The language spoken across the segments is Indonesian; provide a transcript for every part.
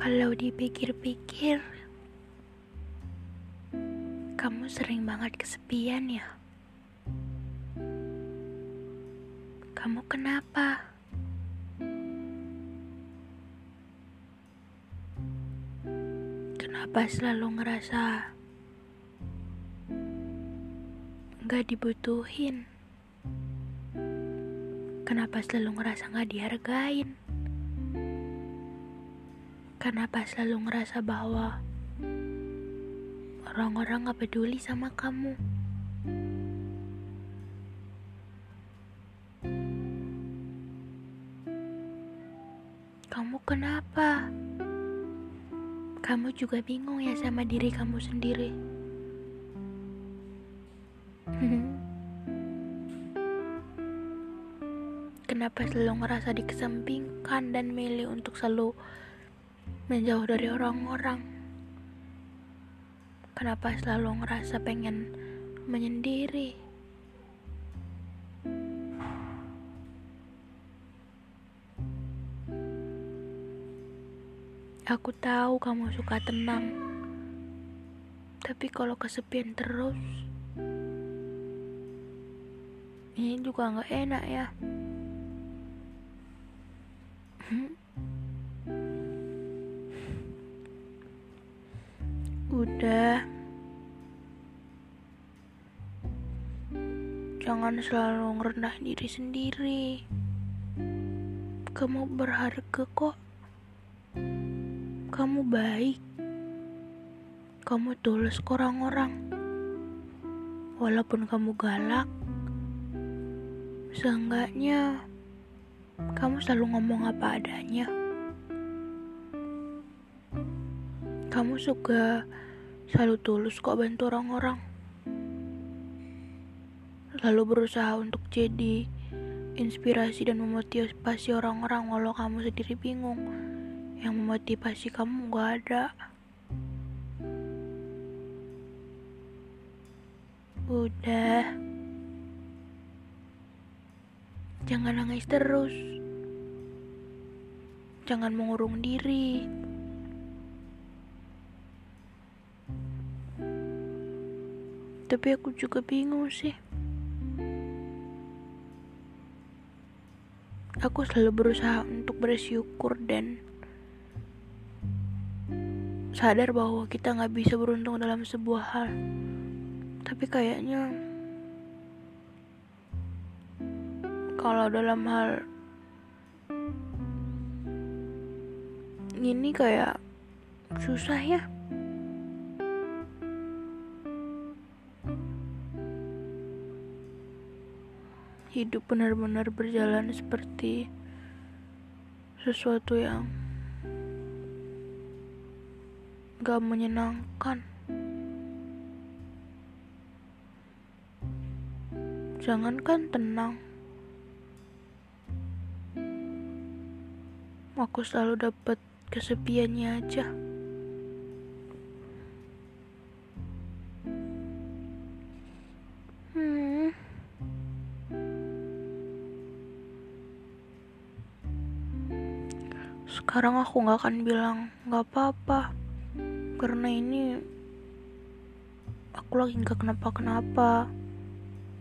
Kalau dipikir-pikir, kamu sering banget kesepian ya? Kamu kenapa? Kenapa selalu ngerasa nggak dibutuhin? Kenapa selalu ngerasa nggak dihargain? Kenapa selalu ngerasa bahwa orang-orang gak peduli sama kamu? Kamu kenapa? Kamu juga bingung ya sama diri kamu sendiri. Kenapa selalu ngerasa dikesampingkan dan milih untuk selalu menjauh dari orang-orang. Kenapa selalu ngerasa pengen menyendiri? Aku tahu kamu suka tenang, tapi kalau kesepian terus, ini juga nggak enak ya. Hmm? Udah. Jangan selalu ngerendah diri sendiri. Kamu berharga kok. Kamu baik. Kamu tulus ke orang-orang. Walaupun kamu galak, seenggaknya kamu selalu ngomong apa adanya. Kamu suka selalu tulus kok bantu orang-orang. Lalu berusaha untuk jadi inspirasi dan memotivasi orang-orang walau kamu sendiri bingung. Yang memotivasi kamu gak ada. Udah. Jangan nangis terus. Jangan mengurung diri. Tapi aku juga bingung sih. Aku selalu berusaha untuk bersyukur dan sadar bahwa kita nggak bisa beruntung dalam sebuah hal. Tapi kayaknya kalau dalam hal ini kayak susah ya. Hidup benar-benar berjalan seperti sesuatu yang gak menyenangkan. Jangankan tenang, aku selalu dapat kesepiannya aja. Sekarang aku gak akan bilang gak apa-apa. Karena ini Aku lagi gak kenapa-kenapa.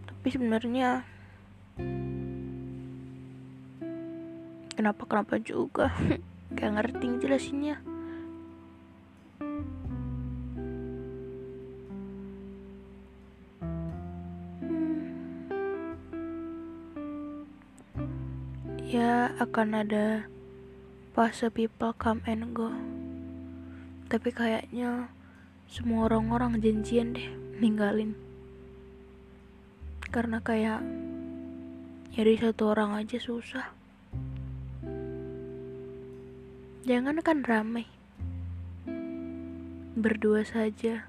Tapi sebenarnya Kenapa-kenapa juga. Gak ngerti jelasinnya. Hmm. Ya akan ada fase people come and go. Tapi kayaknya semua orang-orang janjian deh ninggalin. Karena kayak nyari satu orang aja susah. Jangan kan ramai. Berdua saja.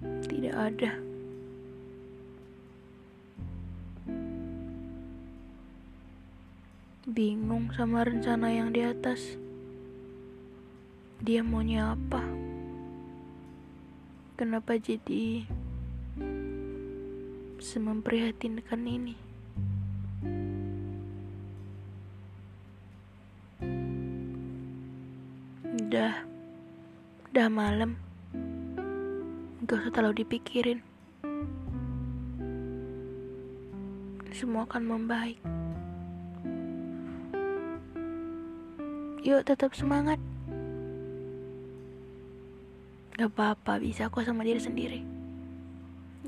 Tidak ada. Bingung sama rencana yang di atas. Dia maunya apa? Kenapa jadi sememprihatinkan ini? Udah, udah malam. Gak usah terlalu dipikirin. Semua akan membaik. Yuk tetap semangat. Gak apa-apa, bisa kok sama diri sendiri.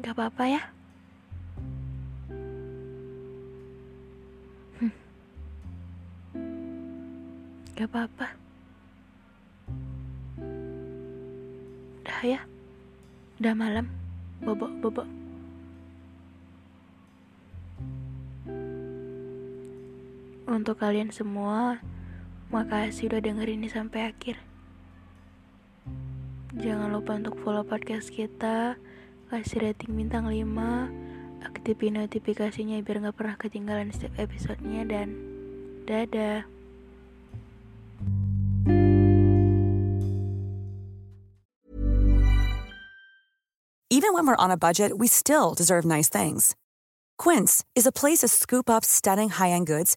Gak apa-apa ya. Hmm. Gak apa-apa. ya udah malam bobo bobo untuk kalian semua makasih udah dengerin ini sampai akhir jangan lupa untuk follow podcast kita kasih rating bintang 5 aktifin notifikasinya biar gak pernah ketinggalan setiap episodenya dan dadah Even when we're on a budget, we still deserve nice things. Quince is a place to scoop up stunning high-end goods